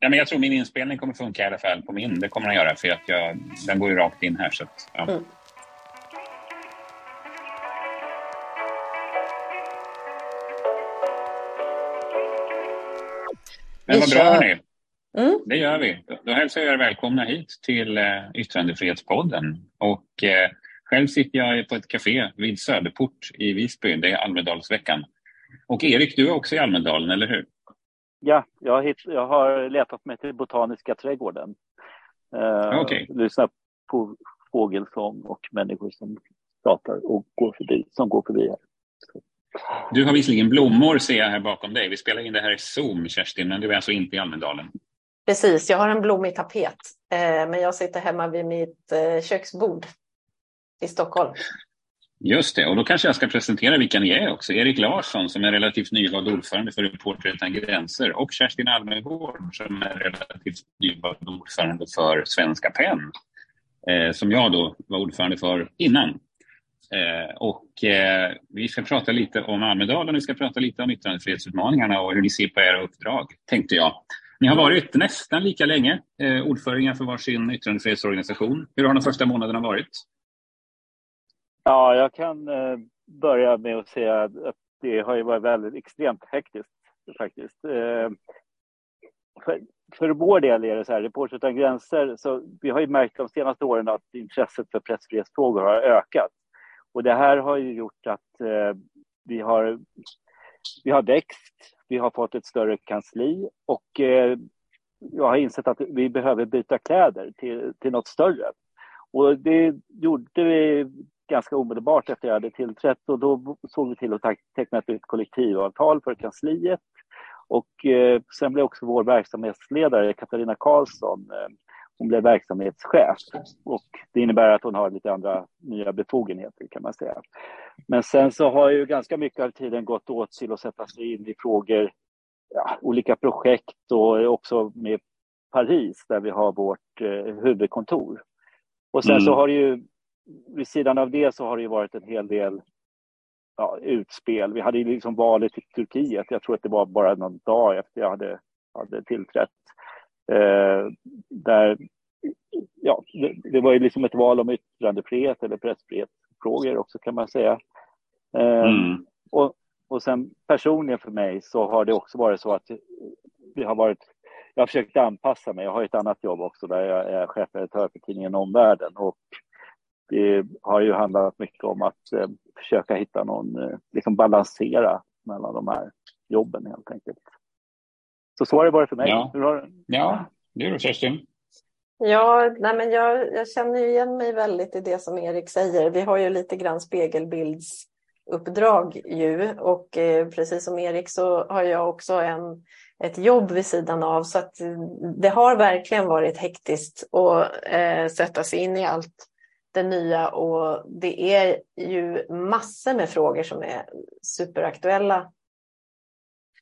Ja, men jag tror min inspelning kommer funka i alla fall på min. Det kommer den göra för att jag, den går ju rakt in här. Så att, ja. mm. Men vad bra hörni. Mm. Det gör vi. Då hälsar jag er välkomna hit till eh, Yttrandefrihetspodden. Och eh, själv sitter jag på ett café vid Söderport i Visby. Det är Almedalsveckan. Och Erik, du är också i Almedalen, eller hur? Ja, jag har, hitt, jag har letat mig till Botaniska trädgården. Eh, okay. Lyssnat på fågelsång och människor som pratar och går förbi, som går förbi här. Så. Du har visserligen blommor ser jag här bakom dig. Vi spelar in det här i Zoom, Kerstin, men du är alltså inte i Almedalen. Precis, jag har en blommig tapet, eh, men jag sitter hemma vid mitt eh, köksbord i Stockholm. Just det, och då kanske jag ska presentera vilka ni är också. Erik Larsson som är relativt nyvald ordförande för Reporter utan gränser och Kerstin Almegård som är relativt nyvald ordförande för Svenska PEN. Eh, som jag då var ordförande för innan. Eh, och eh, vi ska prata lite om Almedalen, vi ska prata lite om yttrandefrihetsutmaningarna och hur ni ser på era uppdrag, tänkte jag. Ni har varit nästan lika länge eh, ordförande för varsin yttrandefrihetsorganisation. Hur har de första månaderna varit? Ja, jag kan eh, börja med att säga att det har ju varit väldigt extremt hektiskt faktiskt. Eh, för, för vår del är det så här, Reportrar utan gränser, så vi har ju märkt de senaste åren att intresset för pressfrihetsfrågor har ökat. Och det här har ju gjort att eh, vi, har, vi har växt, vi har fått ett större kansli och eh, jag har insett att vi behöver byta kläder till, till något större. Och det gjorde vi ganska omedelbart efter jag hade tillträtt och då såg vi till att teckna ett kollektivavtal för kansliet. Och eh, sen blev också vår verksamhetsledare Katarina Karlsson eh, hon blev verksamhetschef och det innebär att hon har lite andra nya befogenheter kan man säga. Men sen så har ju ganska mycket av tiden gått åt till att sätta sig in i frågor, ja, olika projekt och också med Paris där vi har vårt eh, huvudkontor. Och sen mm. så har det ju, vid sidan av det så har det ju varit en hel del ja, utspel. Vi hade ju liksom valet i Turkiet, jag tror att det var bara någon dag efter jag hade, hade tillträtt. Eh, där, ja, det, det, var ju liksom ett val om yttrandefrihet eller pressfrihetsfrågor också kan man säga. Eh, mm. och, och sen personligen för mig så har det också varit så att det har varit jag har försökt anpassa mig. Jag har ett annat jobb också där jag är chefredaktör för tidningen Omvärlden och det har ju handlat mycket om att eh, försöka hitta någon, eh, liksom balansera mellan de här jobben helt enkelt. Så så har det varit för mig. Ja, har... ja det då Kerstin? Ja, nej men jag, jag känner igen mig väldigt i det som Erik säger. Vi har ju lite grann spegelbildsuppdrag ju och eh, precis som Erik så har jag också en, ett jobb vid sidan av så att det har verkligen varit hektiskt att eh, sätta sig in i allt det nya och det är ju massor med frågor som är superaktuella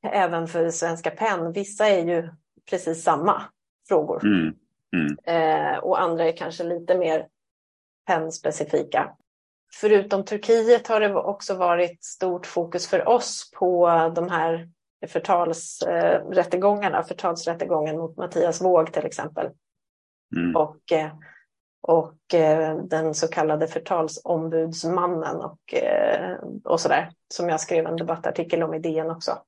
även för Svenska PEN. Vissa är ju precis samma frågor. Mm. Mm. Eh, och andra är kanske lite mer PEN-specifika. Förutom Turkiet har det också varit stort fokus för oss på de här förtalsrättegångarna, förtalsrättegången mot Mattias Våg till exempel. Mm. Och, eh, och eh, den så kallade förtalsombudsmannen och, eh, och sådär. Som jag skrev en debattartikel om i DN också.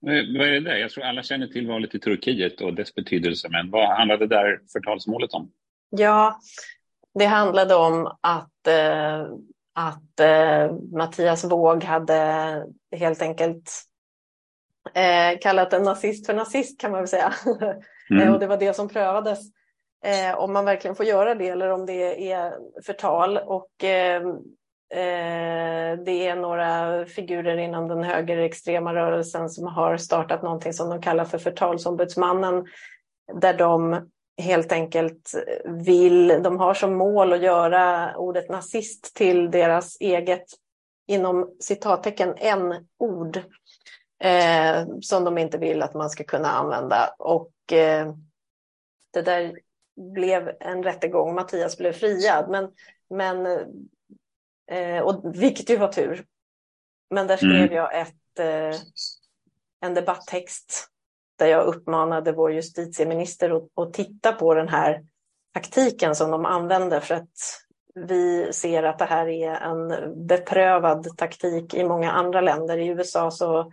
Vad är det där? Jag tror alla känner till valet i Turkiet och dess betydelse, men vad handlade det där förtalsmålet om? Ja, det handlade om att, eh, att Mattias Våg hade helt enkelt kallat en nazist för nazist kan man väl säga. Mm. och det var det som prövades. Eh, om man verkligen får göra det eller om det är förtal. Och ehm, eh, det är några figurer inom den högerextrema rörelsen som har startat någonting som de kallar för förtalsombudsmannen där de helt enkelt vill, de har som mål att göra ordet nazist till deras eget, inom citattecken, en ord eh, som de inte vill att man ska kunna använda. Och eh, det där blev en rättegång, Mattias blev friad, men, men Eh, och, vilket ju var tur. Men där skrev mm. jag ett, eh, en debatttext där jag uppmanade vår justitieminister att, att titta på den här taktiken som de använder för att vi ser att det här är en beprövad taktik i många andra länder. I USA så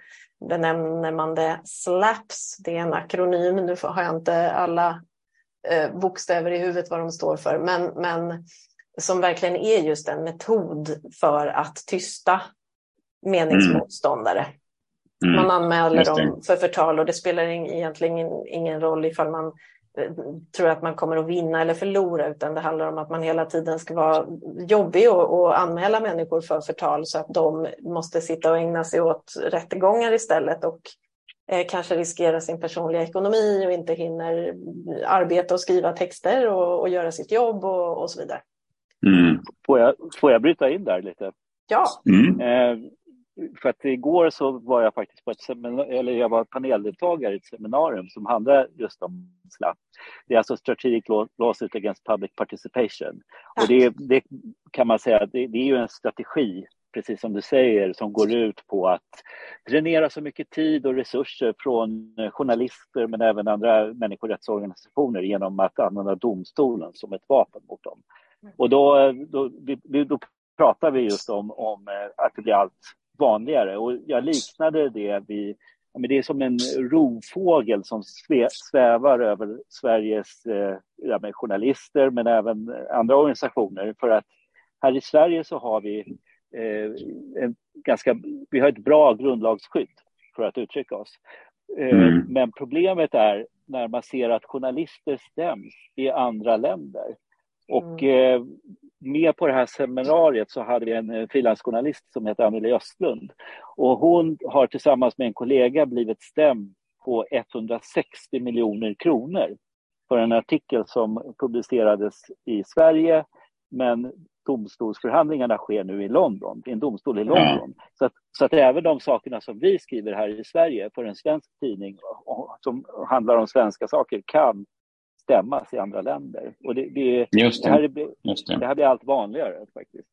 benämner man det SLAPS, det är en akronym, nu har jag inte alla eh, bokstäver i huvudet vad de står för, men, men som verkligen är just en metod för att tysta meningsmotståndare. Mm. Man anmäler dem för förtal och det spelar egentligen ingen roll ifall man eh, tror att man kommer att vinna eller förlora utan det handlar om att man hela tiden ska vara jobbig och, och anmäla människor för förtal så att de måste sitta och ägna sig åt rättegångar istället och kanske riskera sin personliga ekonomi och inte hinner arbeta och skriva texter och, och göra sitt jobb och, och så vidare. Mm. Får, jag, får jag bryta in där lite? Ja. Mm. Eh, för att igår så var jag faktiskt på ett seminarium, eller jag var paneldeltagare i ett seminarium som handlade just om SLAP. Det är alltså Strategic Lawsuit Against Public Participation. Och det, det kan man säga, det, det är ju en strategi precis som du säger, som går ut på att dränera så mycket tid och resurser från journalister men även andra människorättsorganisationer genom att använda domstolen som ett vapen mot dem. Och då, då, då, pratar vi just om, om eh, att det blir allt vanligare. Och jag liknade det vid men det är som en rovfågel som svävar över Sveriges eh, ja, journalister men även andra organisationer. För att här i Sverige så har vi, en ganska, vi har ett bra grundlagsskydd för att uttrycka oss. Eh, mm. Men problemet är när man ser att journalister stäms i andra länder. Och mm. eh, med på det här seminariet så hade vi en eh, frilansjournalist som heter Amelie Östlund. Och hon har tillsammans med en kollega blivit stämd på 160 miljoner kronor för en artikel som publicerades i Sverige men domstolsförhandlingarna sker nu i London, i en domstol i London. Ja. Så, att, så att även de sakerna som vi skriver här i Sverige för en svensk tidning som handlar om svenska saker kan stämmas i andra länder. Och det, det, det. Det, här, är, det. här blir allt vanligare faktiskt.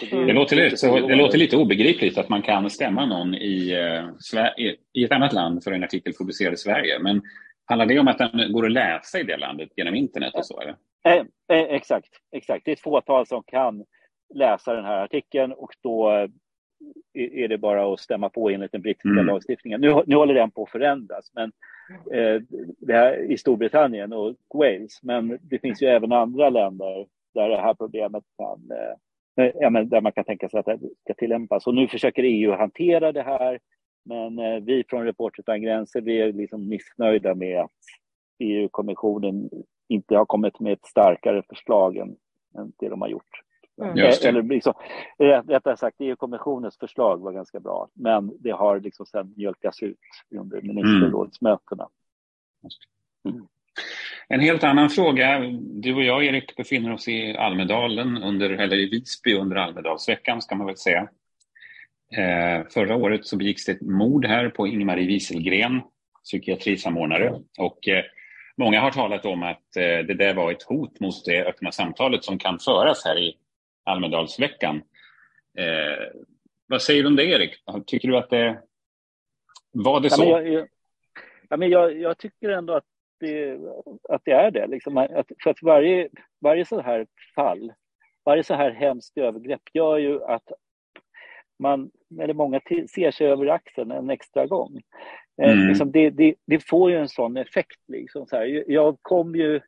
Det, det, låter lite, så, det låter lite obegripligt att man kan stämma någon i, uh, i ett annat land för en artikel publicerad i Sverige. Men handlar det om att den går att läsa i det landet genom internet och så? Eller? Eh, eh, exakt, exakt. Det är ett fåtal som kan läsa den här artikeln och då är det bara att stämma på enligt den brittiska mm. lagstiftningen. Nu, nu håller den på att förändras men, eh, det här, i Storbritannien och Wales, men det finns ju även andra länder där det här problemet kan, eh, ja, men där man kan tänka sig att det ska tillämpas. Och nu försöker EU hantera det här, men eh, vi från Reporter utan gränser, vi är liksom missnöjda med att EU-kommissionen inte har kommit med ett starkare förslag än, än det de har gjort. Mm. Eller liksom, rättare sagt, EU-kommissionens förslag var ganska bra, men det har liksom sen mjölkats ut under ministerrådsmötena. Mm. En helt annan fråga. Du och jag, Erik, befinner oss i Almedalen, under, eller i Visby under Almedalsveckan, ska man väl säga. Eh, förra året så begicks det ett mord här på Ingmarie Wieselgren, psykiatrisamordnare. Och eh, många har talat om att eh, det där var ett hot mot det öppna samtalet som kan föras här i Almedalsveckan. Eh, vad säger du om det, Erik? Tycker du att det var det så? Ja, men jag, ja, men jag, jag tycker ändå att det, att det är det. Liksom, att, för att varje, varje så här fall, varje så här hemskt övergrepp gör ju att man, eller många ser sig över axeln en extra gång. Eh, mm. liksom det, det, det, får ju en sån effekt. Liksom, så här. Jag kom ju,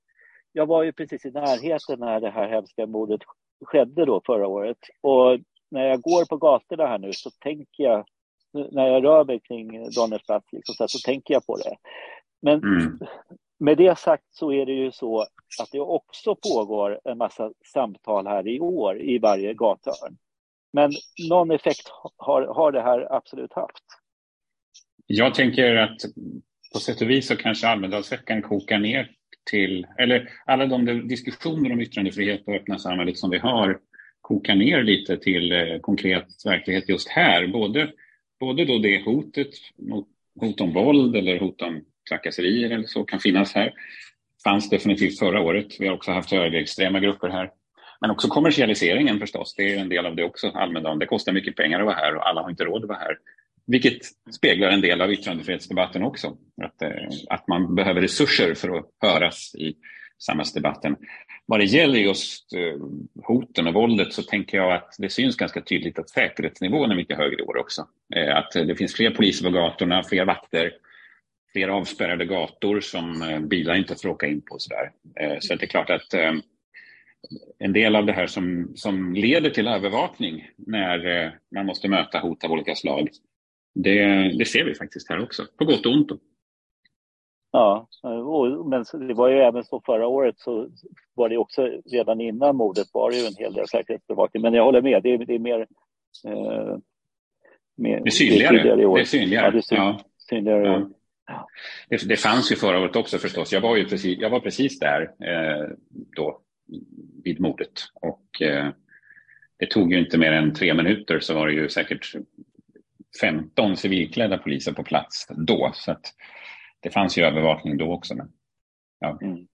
jag var ju precis i närheten när det här hemska mordet skedde då förra året. Och när jag går på gatorna här nu så tänker jag, när jag rör mig kring Donnersplats, liksom, så, så tänker jag på det. Men mm. med det sagt så är det ju så att det också pågår en massa samtal här i år i varje gathörn. Men någon effekt har, har det här absolut haft. Jag tänker att på sätt och vis så kanske Almedalsveckan kokar ner till, eller alla de diskussioner om yttrandefrihet och öppna samhället som vi har kokar ner lite till eh, konkret verklighet just här. Både, både då det hotet, mot, hot om våld eller hot om trakasserier eller så kan finnas här. Fanns definitivt förra året. Vi har också haft högerextrema grupper här. Men också kommersialiseringen förstås, det är en del av det också, Almedalen. Det kostar mycket pengar att vara här och alla har inte råd att vara här vilket speglar en del av yttrandefrihetsdebatten också. Att, eh, att man behöver resurser för att höras i samhällsdebatten. Vad det gäller just eh, hoten och våldet så tänker jag att det syns ganska tydligt att säkerhetsnivån är mycket högre i år också. Eh, att det finns fler poliser på gatorna, fler vakter, fler avspärrade gator som eh, bilar inte får åka in på. Eh, så, där. så det är klart att eh, en del av det här som, som leder till övervakning när man måste möta hot av olika slag det, det ser vi faktiskt här också, på gott och ont. Ja, men det var ju även så förra året så var det också redan innan mordet var det ju en hel del säkerhetsbevakning. Men jag håller med, det är, det är mer, eh, mer... Det är synligare. Det är, det är synligare. Ja, det är syn, ja. synligare. Ja. Det, det, fanns ju förra året också förstås. Jag var ju precis, jag var precis där eh, då vid mordet och eh, det tog ju inte mer än tre minuter så var det ju säkert 15 civilklädda poliser på plats då. Så att det fanns ju övervakning då också. Men, ja. Mm.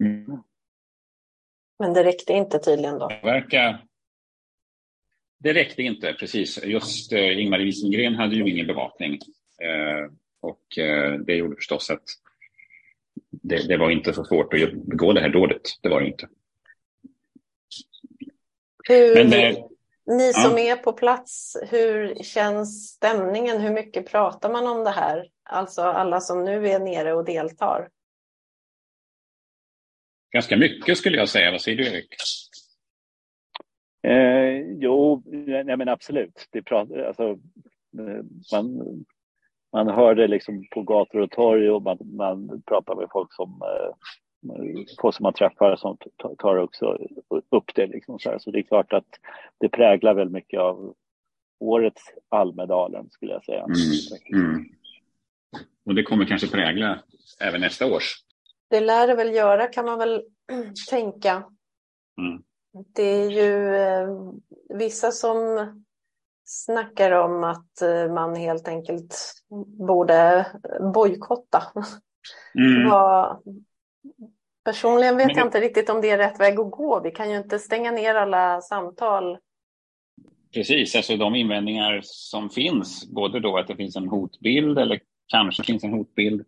Mm. men det räckte inte tydligen då? Verka... Det räckte inte, precis. Just eh, Ingmarie Wiesengrén hade ju ingen bevakning. Eh, och eh, det gjorde förstås att det, det, var inte så svårt att begå det här dådet. Det var det inte. Hur, Men, eh, ni som ja. är på plats, hur känns stämningen? Hur mycket pratar man om det här? Alltså alla som nu är nere och deltar. Ganska mycket skulle jag säga. Vad säger du Erik? Eh, jo, nej, men absolut. Det pratar, alltså, eh, man, man hör det liksom på gator och torg och man, man pratar med folk som eh, få som man träffar som tar också upp det. Liksom så, så, det är klart att det präglar väldigt mycket av årets Almedalen skulle jag säga. Mm. Mm. Och det kommer kanske prägla även nästa års? Det lär det väl göra kan man väl tänka. Mm. Det är ju eh, vissa som snackar om att eh, man helt enkelt borde bojkotta. Mm. Vad, Personligen vet Men... jag inte riktigt om det är rätt väg att gå. Vi kan ju inte stänga ner alla samtal. Precis, alltså de invändningar som finns, både då att det finns en hotbild eller kanske finns en hotbild,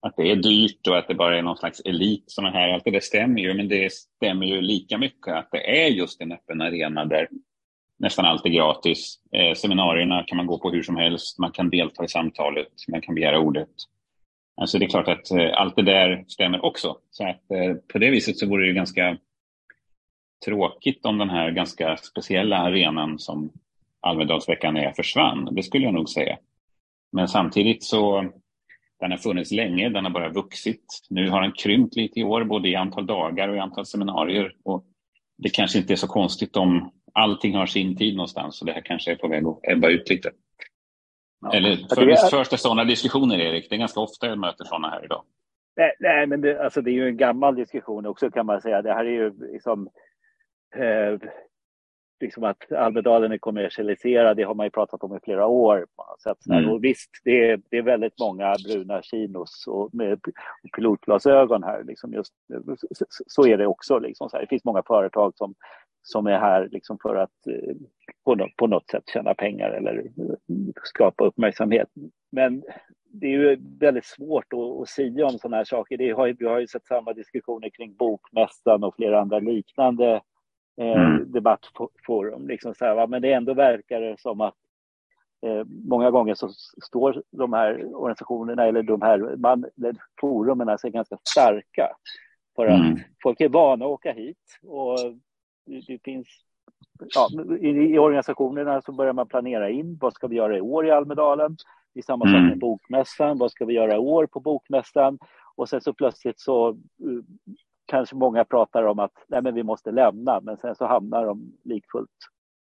att det är dyrt och att det bara är någon slags elit, såna här, allt det där stämmer ju, men det stämmer ju lika mycket att det är just en öppen arena där nästan allt är gratis. Eh, seminarierna kan man gå på hur som helst, man kan delta i samtalet, man kan begära ordet. Alltså det är klart att eh, allt det där stämmer också. Så att eh, på det viset så vore det ganska tråkigt om den här ganska speciella arenan som Almedalsveckan är försvann. Det skulle jag nog säga. Men samtidigt så den har funnits länge, den har bara vuxit. Nu har den krympt lite i år, både i antal dagar och i antal seminarier. Och det kanske inte är så konstigt om allting har sin tid någonstans och det här kanske är på väg att ebba ut lite. Ja. Eller för, det, förs det sådana diskussioner, Erik? Det är ganska ofta jag möter sådana här idag. Nej, nej men det, alltså det är ju en gammal diskussion också kan man säga. Det här är ju liksom, eh, liksom att Almedalen är kommersialiserad, det har man ju pratat om i flera år. Mm. Och visst, det är, det är väldigt många bruna chinos och med pilotglasögon här. Liksom just, så, så är det också. Liksom så här. Det finns många företag som som är här liksom för att eh, på, något, på något sätt tjäna pengar eller skapa uppmärksamhet. Men det är ju väldigt svårt att, att säga om sådana här saker. Det har, vi har ju sett samma diskussioner kring Bokmässan och flera andra liknande eh, mm. debattforum. Liksom så här, Men det ändå verkar det som att eh, många gånger så står de här organisationerna eller de här man, forumen sig ganska starka. För att mm. folk är vana att åka hit och det finns ja, i, i, organisationerna så börjar man planera in vad ska vi göra i år i Almedalen. Det är samma mm. sak med Bokmässan. Vad ska vi göra i år på Bokmässan? Och sen så plötsligt så uh, kanske många pratar om att nej, men vi måste lämna, men sen så hamnar de likfullt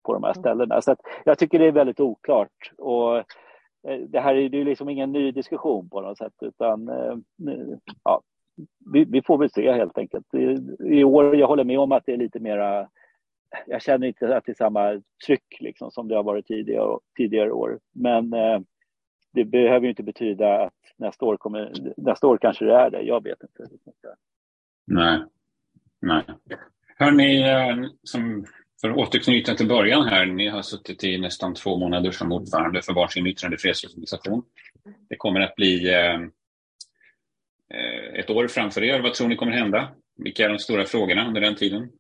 på de här mm. ställena. Så jag tycker det är väldigt oklart. Och eh, det här är ju liksom ingen ny diskussion på något sätt, utan eh, ja, vi, vi, får väl se helt enkelt. I, I, år, jag håller med om att det är lite mera, jag känner inte att det är samma tryck liksom som det har varit tidigare, tidigare år. Men eh, det behöver ju inte betyda att nästa år, kommer, nästa år kanske det är det, jag vet inte. Nej, nej. Hörni, eh, som För att återknyta till början här, ni har suttit i nästan två månader som ordförande för varsin yttrandefrihetsorganisation. Det kommer att bli eh, eh, ett år framför er. Vad tror ni kommer hända? Vilka är de stora frågorna under den tiden?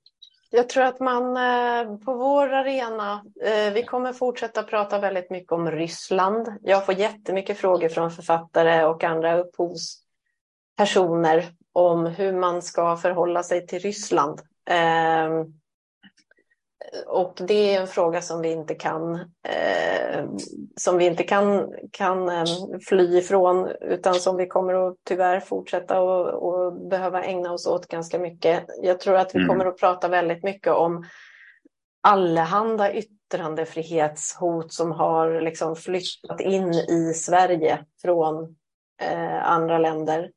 Jag tror att man eh, på vår arena, eh, vi kommer fortsätta prata väldigt mycket om Ryssland. Jag får jättemycket frågor från författare och andra upphovspersoner om hur man ska förhålla sig till Ryssland. Ehm, och det är en fråga som vi inte kan, eh, som vi inte kan, kan eh, fly ifrån utan som vi kommer att tyvärr fortsätta och, och behöva ägna oss åt ganska mycket. Jag tror att vi mm. kommer att prata väldigt mycket om allehanda yttrandefrihetshot som har liksom flyttat in i Sverige från eh, andra länder.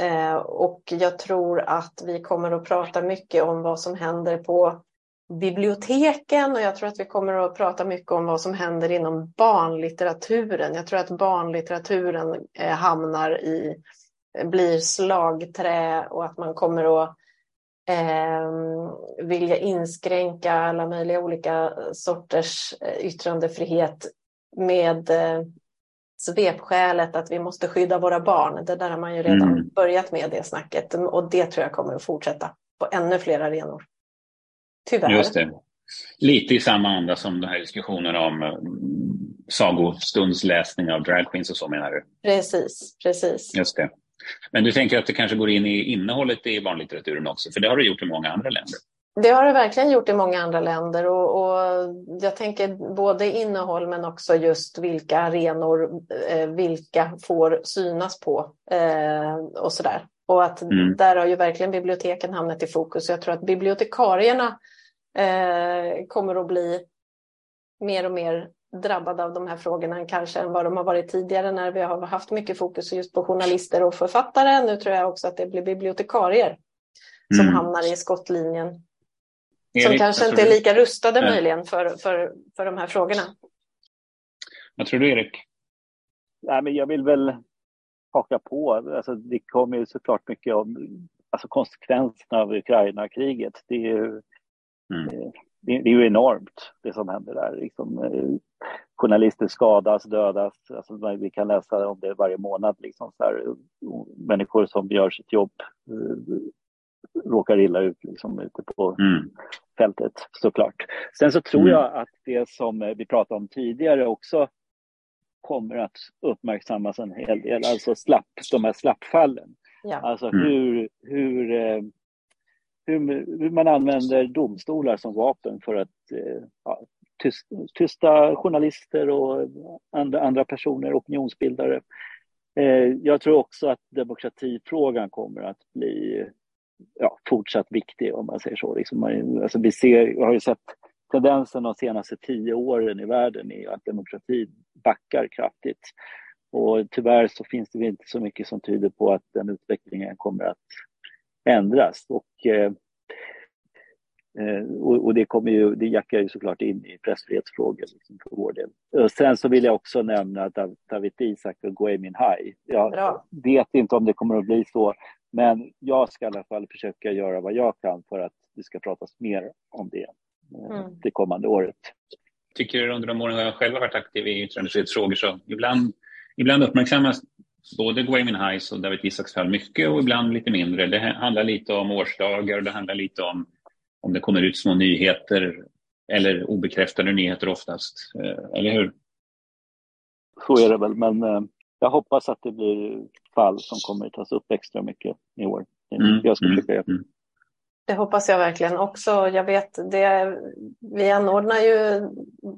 Eh, och jag tror att vi kommer att prata mycket om vad som händer på biblioteken och jag tror att vi kommer att prata mycket om vad som händer inom barnlitteraturen. Jag tror att barnlitteraturen eh, hamnar i, blir slagträ och att man kommer att eh, vilja inskränka alla möjliga olika sorters eh, yttrandefrihet med eh, svepskälet att vi måste skydda våra barn. Det där har man ju redan mm. börjat med det snacket och det tror jag kommer att fortsätta på ännu fler arenor. Tyvärr. Just det. Lite i samma anda som den här diskussionen om mm, sagostundsläsning av dragqueens och så menar du? Precis, precis. Just det. Men du tänker att det kanske går in i innehållet i barnlitteraturen också, för det har det gjort i många andra länder. Det har det verkligen gjort i många andra länder och, och jag tänker både innehåll men också just vilka arenor, eh, vilka får synas på eh, och sådär. Och att mm. där har ju verkligen biblioteken hamnat i fokus. Jag tror att bibliotekarierna eh, kommer att bli mer och mer drabbade av de här frågorna kanske än vad de har varit tidigare när vi har haft mycket fokus just på journalister och författare. Nu tror jag också att det blir bibliotekarier som mm. hamnar i skottlinjen. Erik, som kanske inte är lika rustade Nej. möjligen för, för, för de här frågorna. Vad tror du Erik? Nej, men jag vill väl haka på. Alltså, det kommer ju såklart mycket om alltså, konsekvenserna av Ukraina-kriget. Det är ju Mm. Eh, det, det, är ju enormt det som händer där. Liksom, eh, journalister skadas, dödas. Alltså, vi kan läsa om det varje månad. Liksom, så här, människor som gör sitt jobb råkar illa ut liksom, ute på mm. fältet såklart. Sen så tror mm. jag att det som vi pratade om tidigare också kommer att uppmärksammas en hel del, alltså slapp, de här slappfallen. Ja. Alltså mm. hur, hur hur, hur man använder domstolar som vapen för att eh, ja, tysta, tysta journalister och andra, andra personer, opinionsbildare. Eh, jag tror också att demokratifrågan kommer att bli ja, fortsatt viktig om man säger så. Liksom man, alltså vi ser, har ju sett tendensen de senaste tio åren i världen är att demokratin backar kraftigt. Och tyvärr så finns det inte så mycket som tyder på att den utvecklingen kommer att ändras. Och, eh, eh, och, och, det, kommer ju, det jackar ju såklart in i pressfrihetsfrågor liksom för vår del. Och sen så vill jag också nämna David Isak och Gui Minhai. Jag Bra. vet inte om det kommer att bli så, men jag ska i alla fall försöka göra vad jag kan för att det ska pratas mer om det eh, mm. det kommande året. Tycker du under de åren jag själv har varit aktiv i yttrandefrihetsfrågor så ibland, ibland uppmärksammas både Gwamin Heiss och David Isaks fall mycket och ibland lite mindre. Det handlar lite om årsdagar och det handlar lite om om det kommer ut små nyheter eller obekräftade nyheter oftast. Eh, eller hur? Så är det väl, men eh, jag hoppas att det blir fall som kommer att tas upp extra mycket i år. Mm, jag ska mm, försöka mm. Det hoppas jag verkligen också. Jag vet, det, vi anordnar ju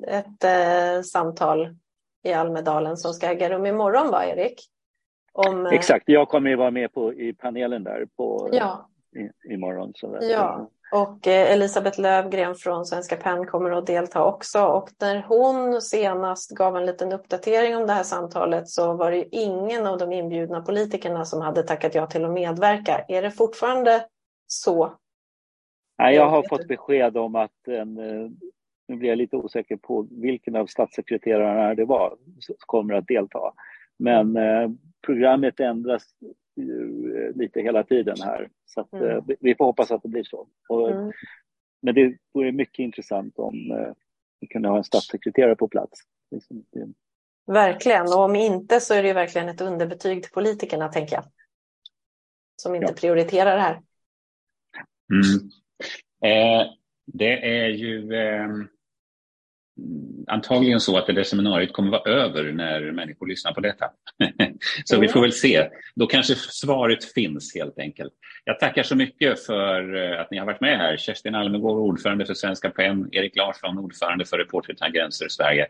ett eh, samtal i Almedalen som ska äga rum imorgon, va Erik? Om, eh, Exakt, jag kommer ju vara med på, i panelen där på, ja. i, imorgon. Så ja, och eh, Elisabeth Lövgren från Svenska PEN kommer att delta också. Och när hon senast gav en liten uppdatering om det här samtalet så var det ingen av de inbjudna politikerna som hade tackat ja till att medverka. Är det fortfarande så? Nej, jag har fått besked om att en, eh, nu blir jag lite osäker på vilken av statssekreterarna det var som kommer att delta. Men eh, programmet ändras ju lite hela tiden här. Så att, mm. vi får hoppas att det blir så. Och, mm. men det vore mycket intressant om eh, vi kunde ha en statssekreterare på plats. Liksom, verkligen, och om inte så är det verkligen ett underbetyg till politikerna, tänker jag. Som inte ja. prioriterar det här. Mm. Eh, det är ju eh, antagligen så att det där seminariet kommer vara över när människor lyssnar på detta. så mm. vi får väl se. Då kanske svaret finns helt enkelt. Jag tackar så mycket för eh, att ni har varit med här. Kerstin Almegård, ordförande för Svenska PEN, Erik Larsson, ordförande för Reporter utan gränser Sverige.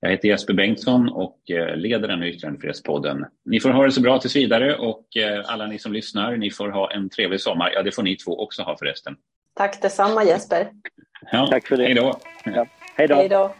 Jag heter Jesper Bengtsson och eh, leder den här yttrandefrihetspodden. Ni får ha det så bra tills vidare och eh, alla ni som lyssnar, ni får ha en trevlig sommar. Ja, det får ni två också ha förresten. Tack detsamma Jesper. Ja, Tack för det. Hej då. Ja. Hej då.